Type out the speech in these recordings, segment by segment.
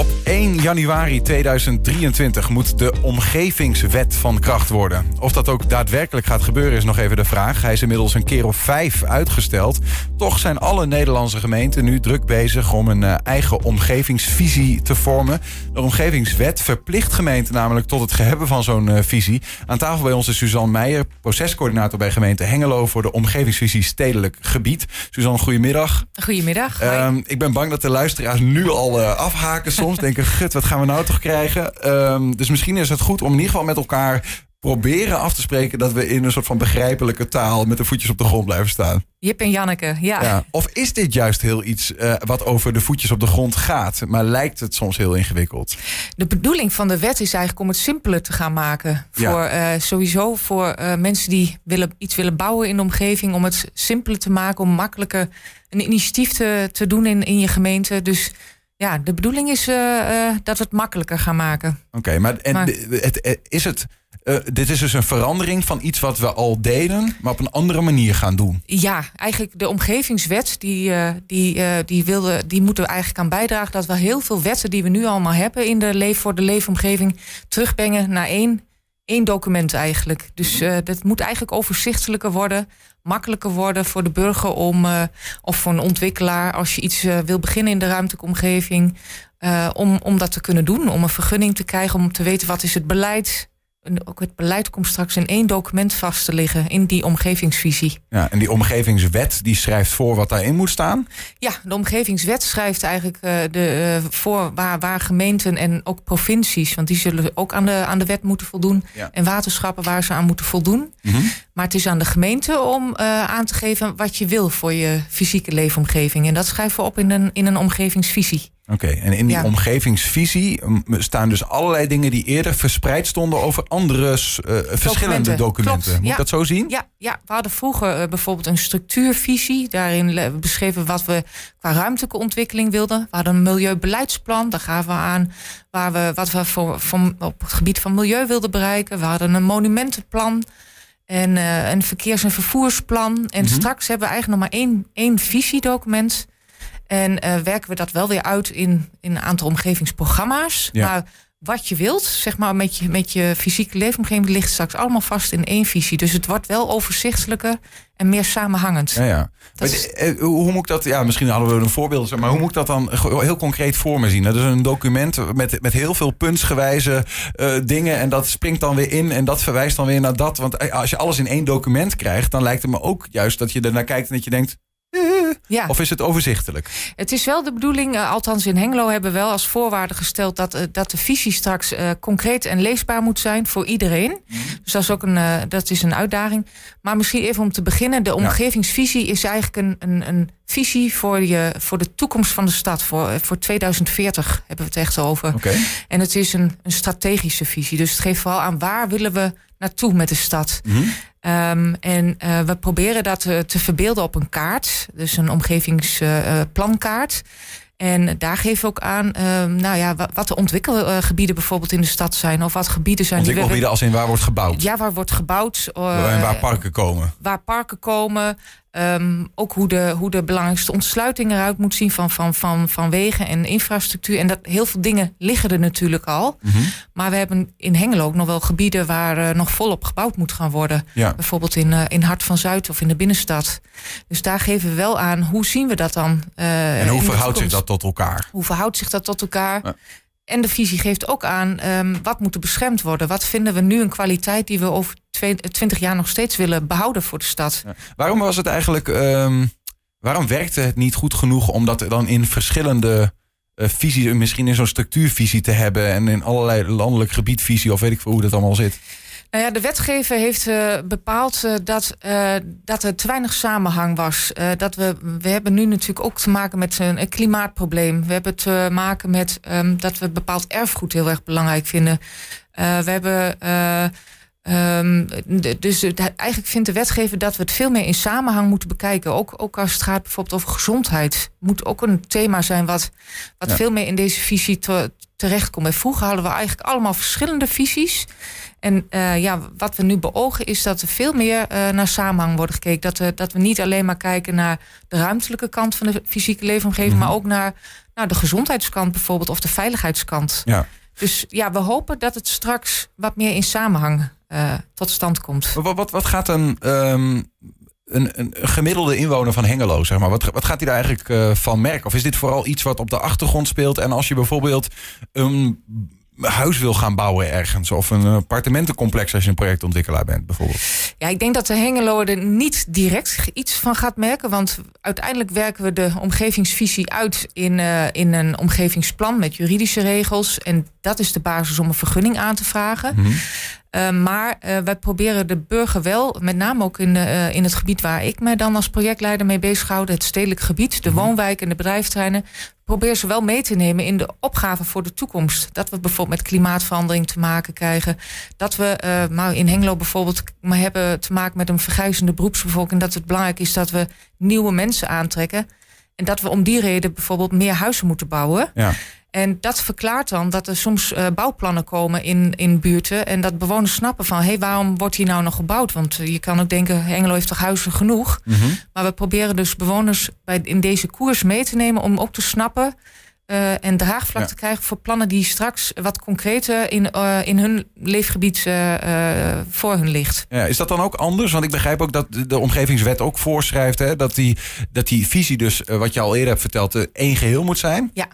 Op 1 januari 2023 moet de omgevingswet van kracht worden. Of dat ook daadwerkelijk gaat gebeuren is nog even de vraag. Hij is inmiddels een keer of vijf uitgesteld. Toch zijn alle Nederlandse gemeenten nu druk bezig om een eh, eigen omgevingsvisie te vormen. De omgevingswet verplicht gemeenten namelijk tot het hebben van zo'n uh, visie. Aan tafel bij ons is Suzanne Meijer, procescoördinator bij gemeente Hengelo voor de omgevingsvisie stedelijk gebied. Suzanne, goedemiddag. Goedemiddag. Uh, ik ben bang dat de luisteraars nu al uh, afhaken soms. Denken, gut, wat gaan we nou toch krijgen? Um, dus misschien is het goed om in ieder geval met elkaar proberen af te spreken dat we in een soort van begrijpelijke taal met de voetjes op de grond blijven staan. Jip en Janneke, ja. ja. Of is dit juist heel iets uh, wat over de voetjes op de grond gaat, maar lijkt het soms heel ingewikkeld? De bedoeling van de wet is eigenlijk om het simpeler te gaan maken. Voor ja. uh, sowieso voor uh, mensen die willen, iets willen bouwen in de omgeving, om het simpeler te maken, om makkelijker een initiatief te, te doen in, in je gemeente. Dus ja, de bedoeling is uh, uh, dat we het makkelijker gaan maken. Oké, okay, maar, en maar het, is het. Uh, dit is dus een verandering van iets wat we al deden, maar op een andere manier gaan doen. Ja, eigenlijk de omgevingswet, die, die, die, wilde, die moeten we eigenlijk aan bijdragen dat we heel veel wetten die we nu allemaal hebben in de leef, voor de leefomgeving terugbrengen naar één, één document eigenlijk. Dus dat moet eigenlijk overzichtelijker worden makkelijker worden voor de burger om, uh, of voor een ontwikkelaar, als je iets uh, wil beginnen in de ruimtelijke omgeving, om, om dat te kunnen doen. Om een vergunning te krijgen, om te weten wat is het beleid. Ook het beleid komt straks in één document vast te liggen in die omgevingsvisie. Ja, en die omgevingswet die schrijft voor wat daarin moet staan? Ja, de omgevingswet schrijft eigenlijk uh, de, uh, voor waar, waar gemeenten en ook provincies, want die zullen ook aan de, aan de wet moeten voldoen. Ja. En waterschappen waar ze aan moeten voldoen. Mm -hmm. Maar het is aan de gemeente om uh, aan te geven wat je wil voor je fysieke leefomgeving. En dat schrijven we op in een, in een omgevingsvisie. Oké, okay, en in die ja. omgevingsvisie staan dus allerlei dingen die eerder verspreid stonden over andere uh, verschillende documenten. Moet ja. dat zo zien? Ja, ja, we hadden vroeger uh, bijvoorbeeld een structuurvisie. Daarin beschreven wat we qua ruimtelijke ontwikkeling wilden. We hadden een milieubeleidsplan. Daar gaven we aan waar we, wat we voor, voor, op het gebied van milieu wilden bereiken. We hadden een monumentenplan. En uh, een verkeers- en vervoersplan. En mm -hmm. straks hebben we eigenlijk nog maar één, één visiedocument. En uh, werken we dat wel weer uit in, in een aantal omgevingsprogramma's. Ja. Maar wat je wilt, zeg maar, met je, met je fysieke leefomgeving ligt straks allemaal vast in één visie. Dus het wordt wel overzichtelijker en meer samenhangend. Ja, ja. Is... Hoe moet ik dat, ja, misschien hadden we een voorbeeld, maar hoe moet ik dat dan heel concreet voor me zien? Dat is een document met, met heel veel puntsgewijze uh, dingen en dat springt dan weer in en dat verwijst dan weer naar dat. Want als je alles in één document krijgt, dan lijkt het me ook juist dat je ernaar kijkt en dat je denkt, ja. Of is het overzichtelijk? Het is wel de bedoeling, uh, althans in Hengelo hebben we wel als voorwaarde gesteld dat, uh, dat de visie straks uh, concreet en leesbaar moet zijn voor iedereen. Mm. Dus dat is ook een, dat is een uitdaging. Maar misschien even om te beginnen, de omgevingsvisie is eigenlijk een, een, een visie voor, je, voor de toekomst van de stad. Voor, voor 2040 hebben we het echt over. Okay. En het is een, een strategische visie. Dus het geeft vooral aan waar willen we naartoe met de stad. Mm -hmm. Um, en uh, we proberen dat te, te, verbeelden op een kaart. Dus een omgevingsplankaart. Uh, en daar geven we ook aan, um, nou ja, wat de ontwikkelgebieden bijvoorbeeld in de stad zijn. Of wat gebieden zijn. Ontwikkelgebieden als in waar wordt gebouwd? Ja, waar wordt gebouwd. Uh, en waar parken komen? Waar parken komen. Um, ook hoe de, hoe de belangrijkste ontsluiting eruit moet zien van, van, van, van wegen en infrastructuur. En dat heel veel dingen liggen er natuurlijk al. Mm -hmm. Maar we hebben in Hengelo ook nog wel gebieden waar uh, nog volop gebouwd moet gaan worden. Ja. Bijvoorbeeld in, uh, in Hart van Zuid of in de binnenstad. Dus daar geven we wel aan, hoe zien we dat dan? Uh, en hoe verhoudt zich dat tot elkaar? Hoe verhoudt zich dat tot elkaar? Ja. En de visie geeft ook aan um, wat moet er beschermd worden. Wat vinden we nu een kwaliteit die we over 20 jaar nog steeds willen behouden voor de stad. Waarom was het eigenlijk. Um, waarom werkte het niet goed genoeg om dat dan in verschillende uh, visies, misschien in zo'n structuurvisie te hebben en in allerlei landelijk gebiedvisie of weet ik veel hoe dat allemaal zit? Nou ja, de wetgever heeft uh, bepaald uh, dat, uh, dat er te weinig samenhang was. dat we, we hebben nu natuurlijk ook te maken met een, een klimaatprobleem. We hebben te maken met um, dat we bepaald erfgoed heel erg belangrijk vinden. we hebben. Um, dus eigenlijk vindt de wetgever dat we het veel meer in samenhang moeten bekijken. Ook, ook als het gaat bijvoorbeeld over gezondheid. Moet ook een thema zijn wat, wat ja. veel meer in deze visie te, terechtkomen. Vroeger hadden we eigenlijk allemaal verschillende visies. En uh, ja, wat we nu beogen is dat er veel meer uh, naar samenhang wordt gekeken. Dat we, dat we niet alleen maar kijken naar de ruimtelijke kant van de fysieke leefomgeving, mm -hmm. maar ook naar, naar de gezondheidskant bijvoorbeeld of de veiligheidskant. Ja. Dus ja, we hopen dat het straks wat meer in samenhang uh, tot stand komt. Wat, wat, wat gaat een, um, een, een, gemiddelde inwoner van Hengelo, zeg maar, wat, wat gaat hij daar eigenlijk uh, van merken? Of is dit vooral iets wat op de achtergrond speelt? En als je bijvoorbeeld een huis wil gaan bouwen ergens, of een appartementencomplex als je een projectontwikkelaar bent, bijvoorbeeld? Ja, ik denk dat de Hengelo er niet direct iets van gaat merken, want uiteindelijk werken we de omgevingsvisie uit in, uh, in een omgevingsplan met juridische regels. En dat is de basis om een vergunning aan te vragen. Mhm. Uh, maar uh, wij proberen de burger wel, met name ook in, uh, in het gebied waar ik me dan als projectleider mee bezighoud, het stedelijk gebied, de woonwijk en de bedrijfsterreinen, probeer ze wel mee te nemen in de opgave voor de toekomst. Dat we bijvoorbeeld met klimaatverandering te maken krijgen. Dat we maar in Hengelo bijvoorbeeld maar hebben te maken met een vergrijzende beroepsbevolking. Dat het belangrijk is dat we nieuwe mensen aantrekken. En dat we om die reden bijvoorbeeld meer huizen moeten bouwen. Ja. En dat verklaart dan dat er soms uh, bouwplannen komen in, in buurten. En dat bewoners snappen van, hé, hey, waarom wordt hier nou nog gebouwd? Want uh, je kan ook denken, Engelo heeft toch huizen genoeg? Mm -hmm. Maar we proberen dus bewoners bij, in deze koers mee te nemen... om ook te snappen uh, en draagvlak Ja. te krijgen voor plannen... die straks wat concreter in, in hun leefgebied voor hun ligt. Ja, is dat dan ook anders? Want ik begrijp ook dat de omgevingswet ook voorschrijft... Hè, dat, die, dat die visie dus, wat je al eerder hebt verteld... één geheel moet zijn. Ja.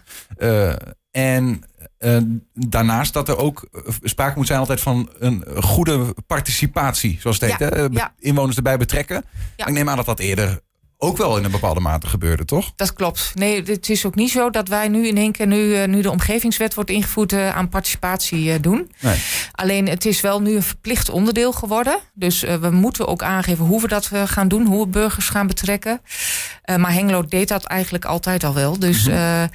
En uh, daarnaast dat er ook sprake moet zijn altijd van een goede participatie, zoals het Ja, heet. hè? ja. Inwoners erbij betrekken. Ja. Ik neem aan dat dat eerder ook wel in een bepaalde mate gebeurde, toch? Dat klopt. Nee, het is ook niet zo dat wij nu in één keer, nu, uh, nu de omgevingswet wordt ingevoerd, uh, aan participatie uh, doen. Nee. Alleen het is wel nu een verplicht onderdeel geworden. Dus we moeten ook aangeven hoe we dat gaan doen, hoe we burgers gaan betrekken. maar Hengelo deed dat eigenlijk altijd al wel. Dus. Mhm.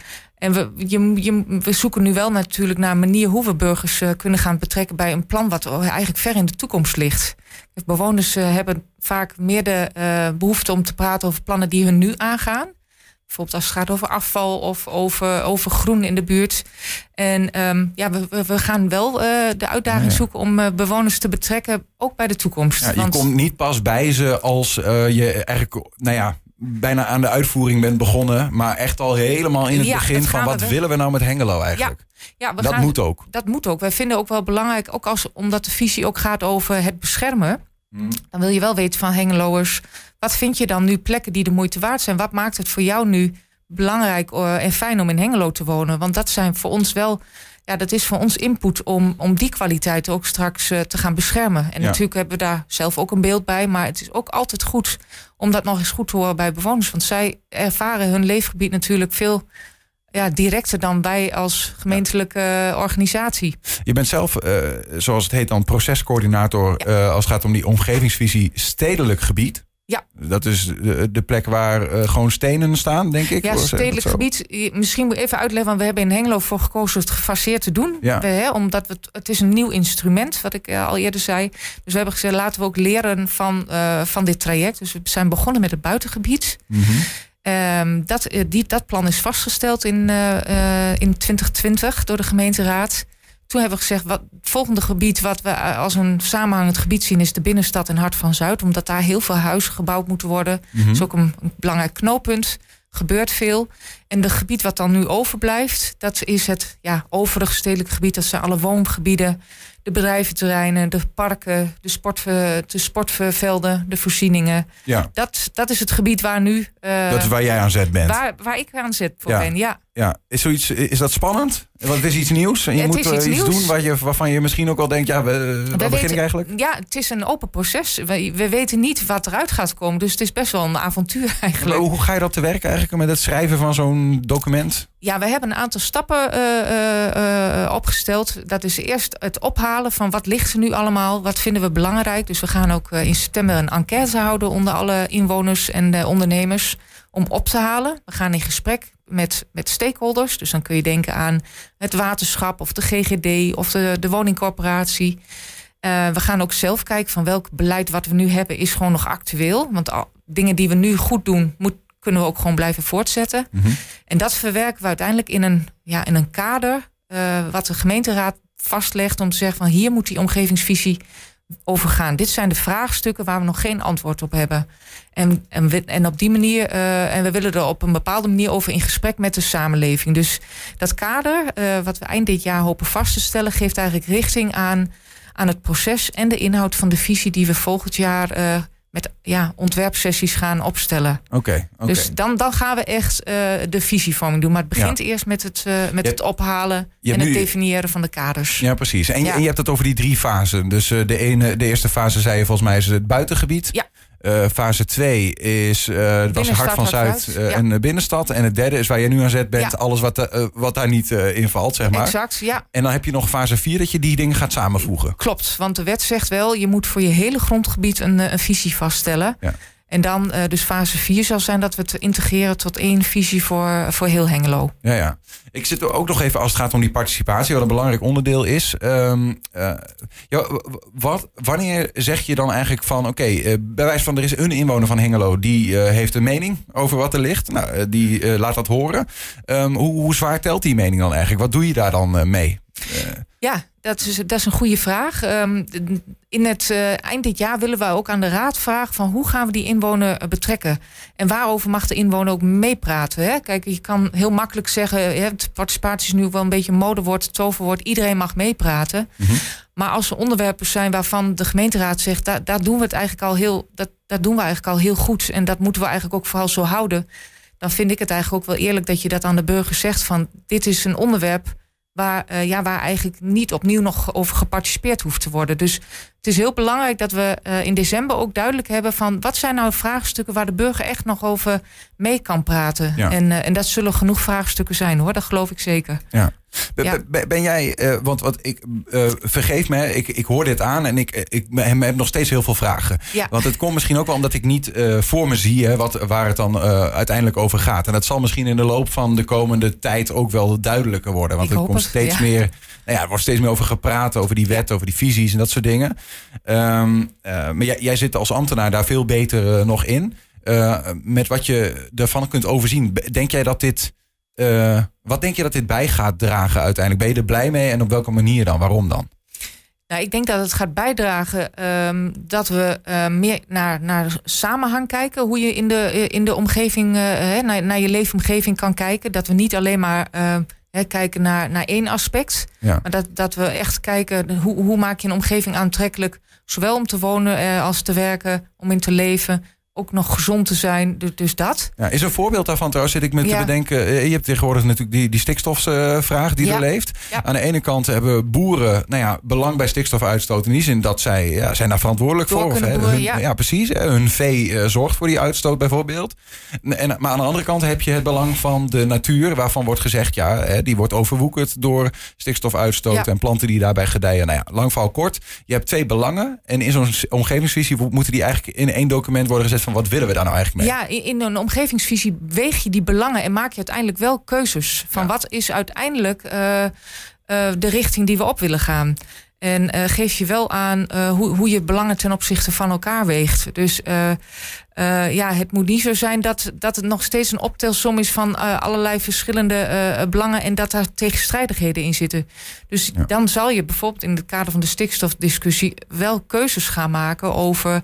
En we, je, je, we zoeken nu wel natuurlijk naar een manier hoe we burgers uh, kunnen gaan betrekken bij een plan wat eigenlijk ver in de toekomst ligt. Bewoners uh, hebben vaak meer de uh, behoefte om te praten over plannen die hun nu aangaan. Bijvoorbeeld als het gaat over afval of over, over groen in de buurt. En um, ja, we, we gaan wel de uitdaging Ja, ja. zoeken om bewoners te betrekken, ook bij de toekomst. Ja, je Want- komt niet pas bij ze als je eigenlijk, nou ja, bijna aan de uitvoering bent begonnen, maar echt al helemaal in het Ja, begin van we wat willen we nou met Hengelo eigenlijk? ja, we dat gaan, moet ook. Dat moet ook. Wij vinden ook wel belangrijk, ook als, omdat de visie ook gaat over het beschermen. Dan wil je wel weten van Hengeloers, wat vind je dan nu plekken die de moeite waard zijn? Wat maakt het voor jou nu belangrijk uh, en fijn om in Hengelo te wonen? Want dat zijn voor ons wel, ja, dat is voor ons input om, om die kwaliteit ook straks uh, te gaan beschermen. En Ja. natuurlijk hebben we daar zelf ook een beeld bij, maar het is ook altijd goed om dat nog eens goed te horen bij bewoners. Want zij ervaren hun leefgebied natuurlijk veel ja, directer dan wij als gemeentelijke organisatie. Je bent zelf, uh, zoals het heet dan, procescoördinator ja. uh, als het gaat om die omgevingsvisie stedelijk gebied. Ja. Dat is de, de plek waar uh, gewoon stenen staan, denk ik. Ja, dat stedelijk gebied. Misschien moet ik even uitleggen, want we hebben in Hengelo voor gekozen het gefaseerd te doen. Ja. We, hè, omdat we, het- is een nieuw instrument, wat ik uh, al eerder zei. Dus we hebben gezegd, laten we ook leren van, uh, van dit traject. Dus we zijn begonnen met het buitengebied. Mhm. Um, dat, eh, die, dat plan is vastgesteld in, uh, uh, in 2020 door de gemeenteraad. Toen hebben we gezegd, wat, het volgende gebied wat we uh, als een samenhangend gebied zien... is de binnenstad en Hart van Zuid. Omdat daar heel veel huizen gebouwd moeten worden. Mhm. Dat is ook een, een belangrijk knooppunt. Gebeurt veel. En het gebied wat dan nu overblijft... dat is het ja, overige stedelijke gebied. Dat zijn alle woongebieden, de bedrijventerreinen... de parken, de, sport, de sportvelden, de voorzieningen. Ja, Dat, dat is het gebied waar nu... uh, dat is waar jij aan zet bent. Waar, waar ik aan zet voor Ja. ben, ja. Ja. Is, zoiets, is dat spannend? Want het is iets nieuws en je moet iets doen waar je, waarvan je misschien ook wel denkt... ja, we, waar begin ik eigenlijk? Ja, het is een open proces. We, we weten niet wat eruit gaat komen. Dus het is best wel een avontuur eigenlijk. Hoe ga je dat te werken eigenlijk met het schrijven van zo'n document? Ja, we hebben een aantal stappen uh, uh, opgesteld. Dat is eerst het ophalen van wat ligt er nu allemaal. Wat vinden we belangrijk. Dus we gaan ook in september een enquête houden... onder alle inwoners en de ondernemers om op te halen. We gaan in gesprek met, met stakeholders. Dus dan kun je denken aan het waterschap of de GGD of de, de woningcorporatie. We gaan ook zelf kijken van welk beleid wat we nu hebben is gewoon nog actueel. Want al, dingen die we nu goed doen, moet, kunnen we ook gewoon blijven voortzetten. Mhm. En dat verwerken we uiteindelijk in een, ja, in een kader wat de gemeenteraad vastlegt om te zeggen van hier moet die omgevingsvisie over gaan. Dit zijn de vraagstukken waar we nog geen antwoord op hebben. En, en, we, en op die manier, uh, en we willen er op een bepaalde manier over in gesprek met de samenleving. Dus dat kader, uh, wat we eind dit jaar hopen vast te stellen, geeft eigenlijk richting aan, aan het proces en de inhoud van de visie die we volgend jaar met ja, ontwerpsessies gaan opstellen. Oké. Okay, okay. Dus dan, dan gaan we echt uh, de visievorming doen. Maar het begint ja. eerst met het, uh, met het ophalen en het nu... definiëren van de kaders. Ja, precies. En, ja. je, en je hebt het over die drie fasen. Dus uh, de, ene, de eerste fase, zei je volgens mij, is het buitengebied. Ja. Uh, fase 2 is uh, was Hart van Zuid uh, ja. en binnenstad. En het derde is waar je nu aan zet bent, ja. alles wat, wat daar niet in valt, zeg maar. Exact, ja. En dan heb je nog fase 4 dat je die dingen gaat samenvoegen. Klopt, want de wet zegt wel, je moet voor je hele grondgebied een, een visie vaststellen. Ja. En dan uh, dus fase 4 zal zijn dat we het integreren tot één visie voor, voor heel Hengelo. Ja, ja. Ik zit er ook nog even als het gaat om die participatie, wat een belangrijk onderdeel is. Um, uh, ja, wat, wanneer zeg je dan eigenlijk van, oké, okay, uh, bij wijze van er is een inwoner van Hengelo die heeft een mening over wat er ligt. Nou, die laat dat horen. Um, hoe, hoe zwaar telt die mening dan eigenlijk? Wat doe je daar dan mee? Ja, dat is, dat is een goede vraag. Um, in het uh, eind dit jaar willen we ook aan de raad vragen van hoe gaan we die inwoner betrekken en waarover mag de inwoner ook meepraten. Hè? Kijk, je kan heel makkelijk zeggen, hè, participatie is nu wel een beetje een modewoord, toverwoord, iedereen mag meepraten. Mm -hmm. Maar als er onderwerpen zijn waarvan de gemeenteraad zegt, daar, daar doen we het eigenlijk al heel, dat, dat doen we eigenlijk al heel goed en dat moeten we eigenlijk ook vooral zo houden. Dan vind ik het eigenlijk ook wel eerlijk dat je dat aan de burger zegt van dit is een onderwerp waar, uh, ja, waar eigenlijk niet opnieuw nog over geparticipeerd hoeft te worden. Dus het is heel belangrijk dat we uh, in december ook duidelijk hebben van wat zijn nou vraagstukken waar de burger echt nog over mee kan praten. Ja. En, uh, en dat zullen genoeg vraagstukken zijn hoor, dat geloof ik zeker. Ja. Ben, ja. ben, ben jij, uh, want wat ik uh, vergeef me, ik, ik hoor dit aan en ik, ik heb nog steeds heel veel vragen. Ja. Want het komt misschien ook wel omdat ik niet uh, voor me zie hè, wat, waar het dan uiteindelijk over gaat. En dat zal misschien in de loop van de komende tijd ook wel duidelijker worden. Want er komt het, steeds ja. meer, nou ja, er wordt steeds meer over gepraat, over die wet, over die visies en dat soort dingen. Um, maar jij, jij zit als ambtenaar daar veel beter nog in. met wat je ervan kunt overzien, denk jij dat dit. Uh, wat denk je dat dit bij gaat dragen uiteindelijk? Ben je er blij mee en op welke manier dan? Waarom dan? Nou, ik denk dat het gaat bijdragen um, dat we uh, meer naar, naar samenhang kijken. Hoe je in de, in de omgeving, uh, naar, naar je leefomgeving kan kijken. Dat we niet alleen maar uh, kijken naar, naar één aspect. Ja. Maar dat, dat we echt kijken hoe, hoe maak je een omgeving aantrekkelijk. Zowel om te wonen als te werken, om in te leven ook nog gezond te zijn. Dus, dus dat. Ja, is een voorbeeld daarvan trouwens, zit ik me ja. te bedenken. Je hebt tegenwoordig natuurlijk die, die stikstofvraag die ja. er leeft. Aan de ene kant hebben boeren nou ja, belang bij stikstofuitstoot. In die zin dat zij ja, zijn daar verantwoordelijk Door voor. Of, boeren, hun, ja. precies. Hun vee uh, zorgt voor die uitstoot bijvoorbeeld. En, maar aan de andere kant heb je het belang van de natuur. Waarvan wordt gezegd, ja, hè, die wordt overwoekerd door stikstofuitstoot. En planten die daarbij gedijen. Nou ja, lang verhaal kort. Je hebt twee belangen. En in zo'n omgevingsvisie moeten die eigenlijk in één document worden gezet van wat willen we daar nou eigenlijk mee? Ja, in, in een omgevingsvisie weeg je die belangen en maak je uiteindelijk wel keuzes. Van ja. wat is uiteindelijk uh, uh, de richting die we op willen gaan. En uh, geef je wel aan hoe, hoe je belangen ten opzichte van elkaar weegt. Dus ja, het moet niet zo zijn dat, dat het nog steeds een optelsom is van allerlei verschillende belangen en dat daar tegenstrijdigheden in zitten. Dus ja. dan zal je bijvoorbeeld in het kader van de stikstofdiscussie wel keuzes gaan maken over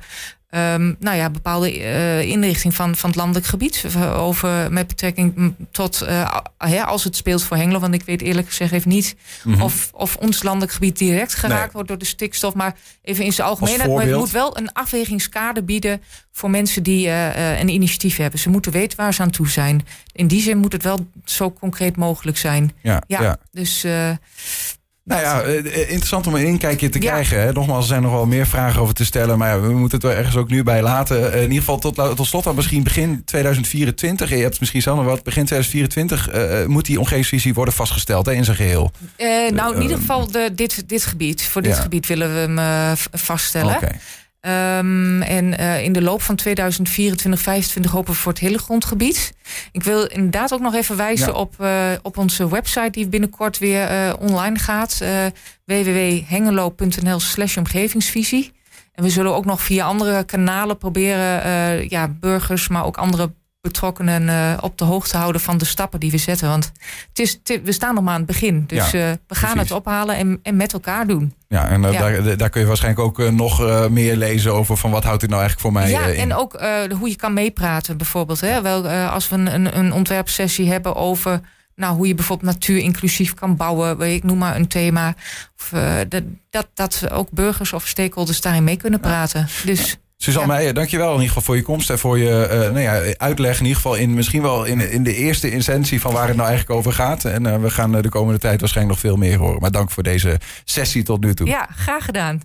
Um, nou ja, bepaalde uh, inrichting van, van het landelijk gebied. Over, met betrekking tot uh, hè, als het speelt voor Hengelo. Want ik weet eerlijk gezegd even niet mm -hmm. of, of ons landelijk gebied direct geraakt nee. wordt door de stikstof. Maar even in zijn algemeenheid. Maar het moet wel een afwegingskader bieden voor mensen die uh, een initiatief hebben. Ze moeten weten waar ze aan toe zijn. In die zin moet het wel zo concreet mogelijk zijn. Ja, ja, ja. dus. Nou ja, interessant om een inkijkje te krijgen. Hè? Nogmaals, er zijn nog wel meer vragen over te stellen. Maar ja, we moeten het er ergens ook nu bij laten. In ieder geval tot, tot slot dan misschien begin 2024. Je hebt misschien zelf nog wat. Begin 2024 uh, moet die omgevingsvisie worden vastgesteld hè, in zijn geheel. Uh, nou, in ieder geval de, dit, dit gebied. Voor dit ja. gebied willen we hem uh, vaststellen. Okay. Um, en uh, in de loop van 2024, 2025 hopen we voor het hele grondgebied. Ik wil inderdaad ook nog even wijzen ja. op, uh, op onze website die binnenkort weer uh, online gaat. www.hengelo.nl slash omgevingsvisie. En we zullen ook nog via andere kanalen proberen ja, burgers, maar ook andere betrokkenen uh, op de hoogte houden van de stappen die we zetten. Want het is, we staan nog maar aan het begin. Dus ja, uh, we gaan precies. het ophalen en, en met elkaar doen. Ja, en uh, ja. Daar, daar kun je waarschijnlijk ook nog meer lezen over van wat houdt dit nou eigenlijk voor mij Ja, in. en ook hoe je kan meepraten bijvoorbeeld. Hè? Wel, als we een, een ontwerpsessie hebben over nou, hoe je bijvoorbeeld natuur inclusief kan bouwen. Ik noem maar een thema. Of, dat, dat, dat ook burgers of stakeholders daarin mee kunnen praten. Dus... Suzanne ja. Meijer, dankjewel in ieder geval voor je komst en voor je uh, nou ja, uitleg. In ieder geval in, misschien wel in, in de eerste instantie van waar het nou eigenlijk over gaat. En uh, we gaan de komende tijd waarschijnlijk nog veel meer horen. Maar dank voor deze sessie tot nu toe. Ja, graag gedaan.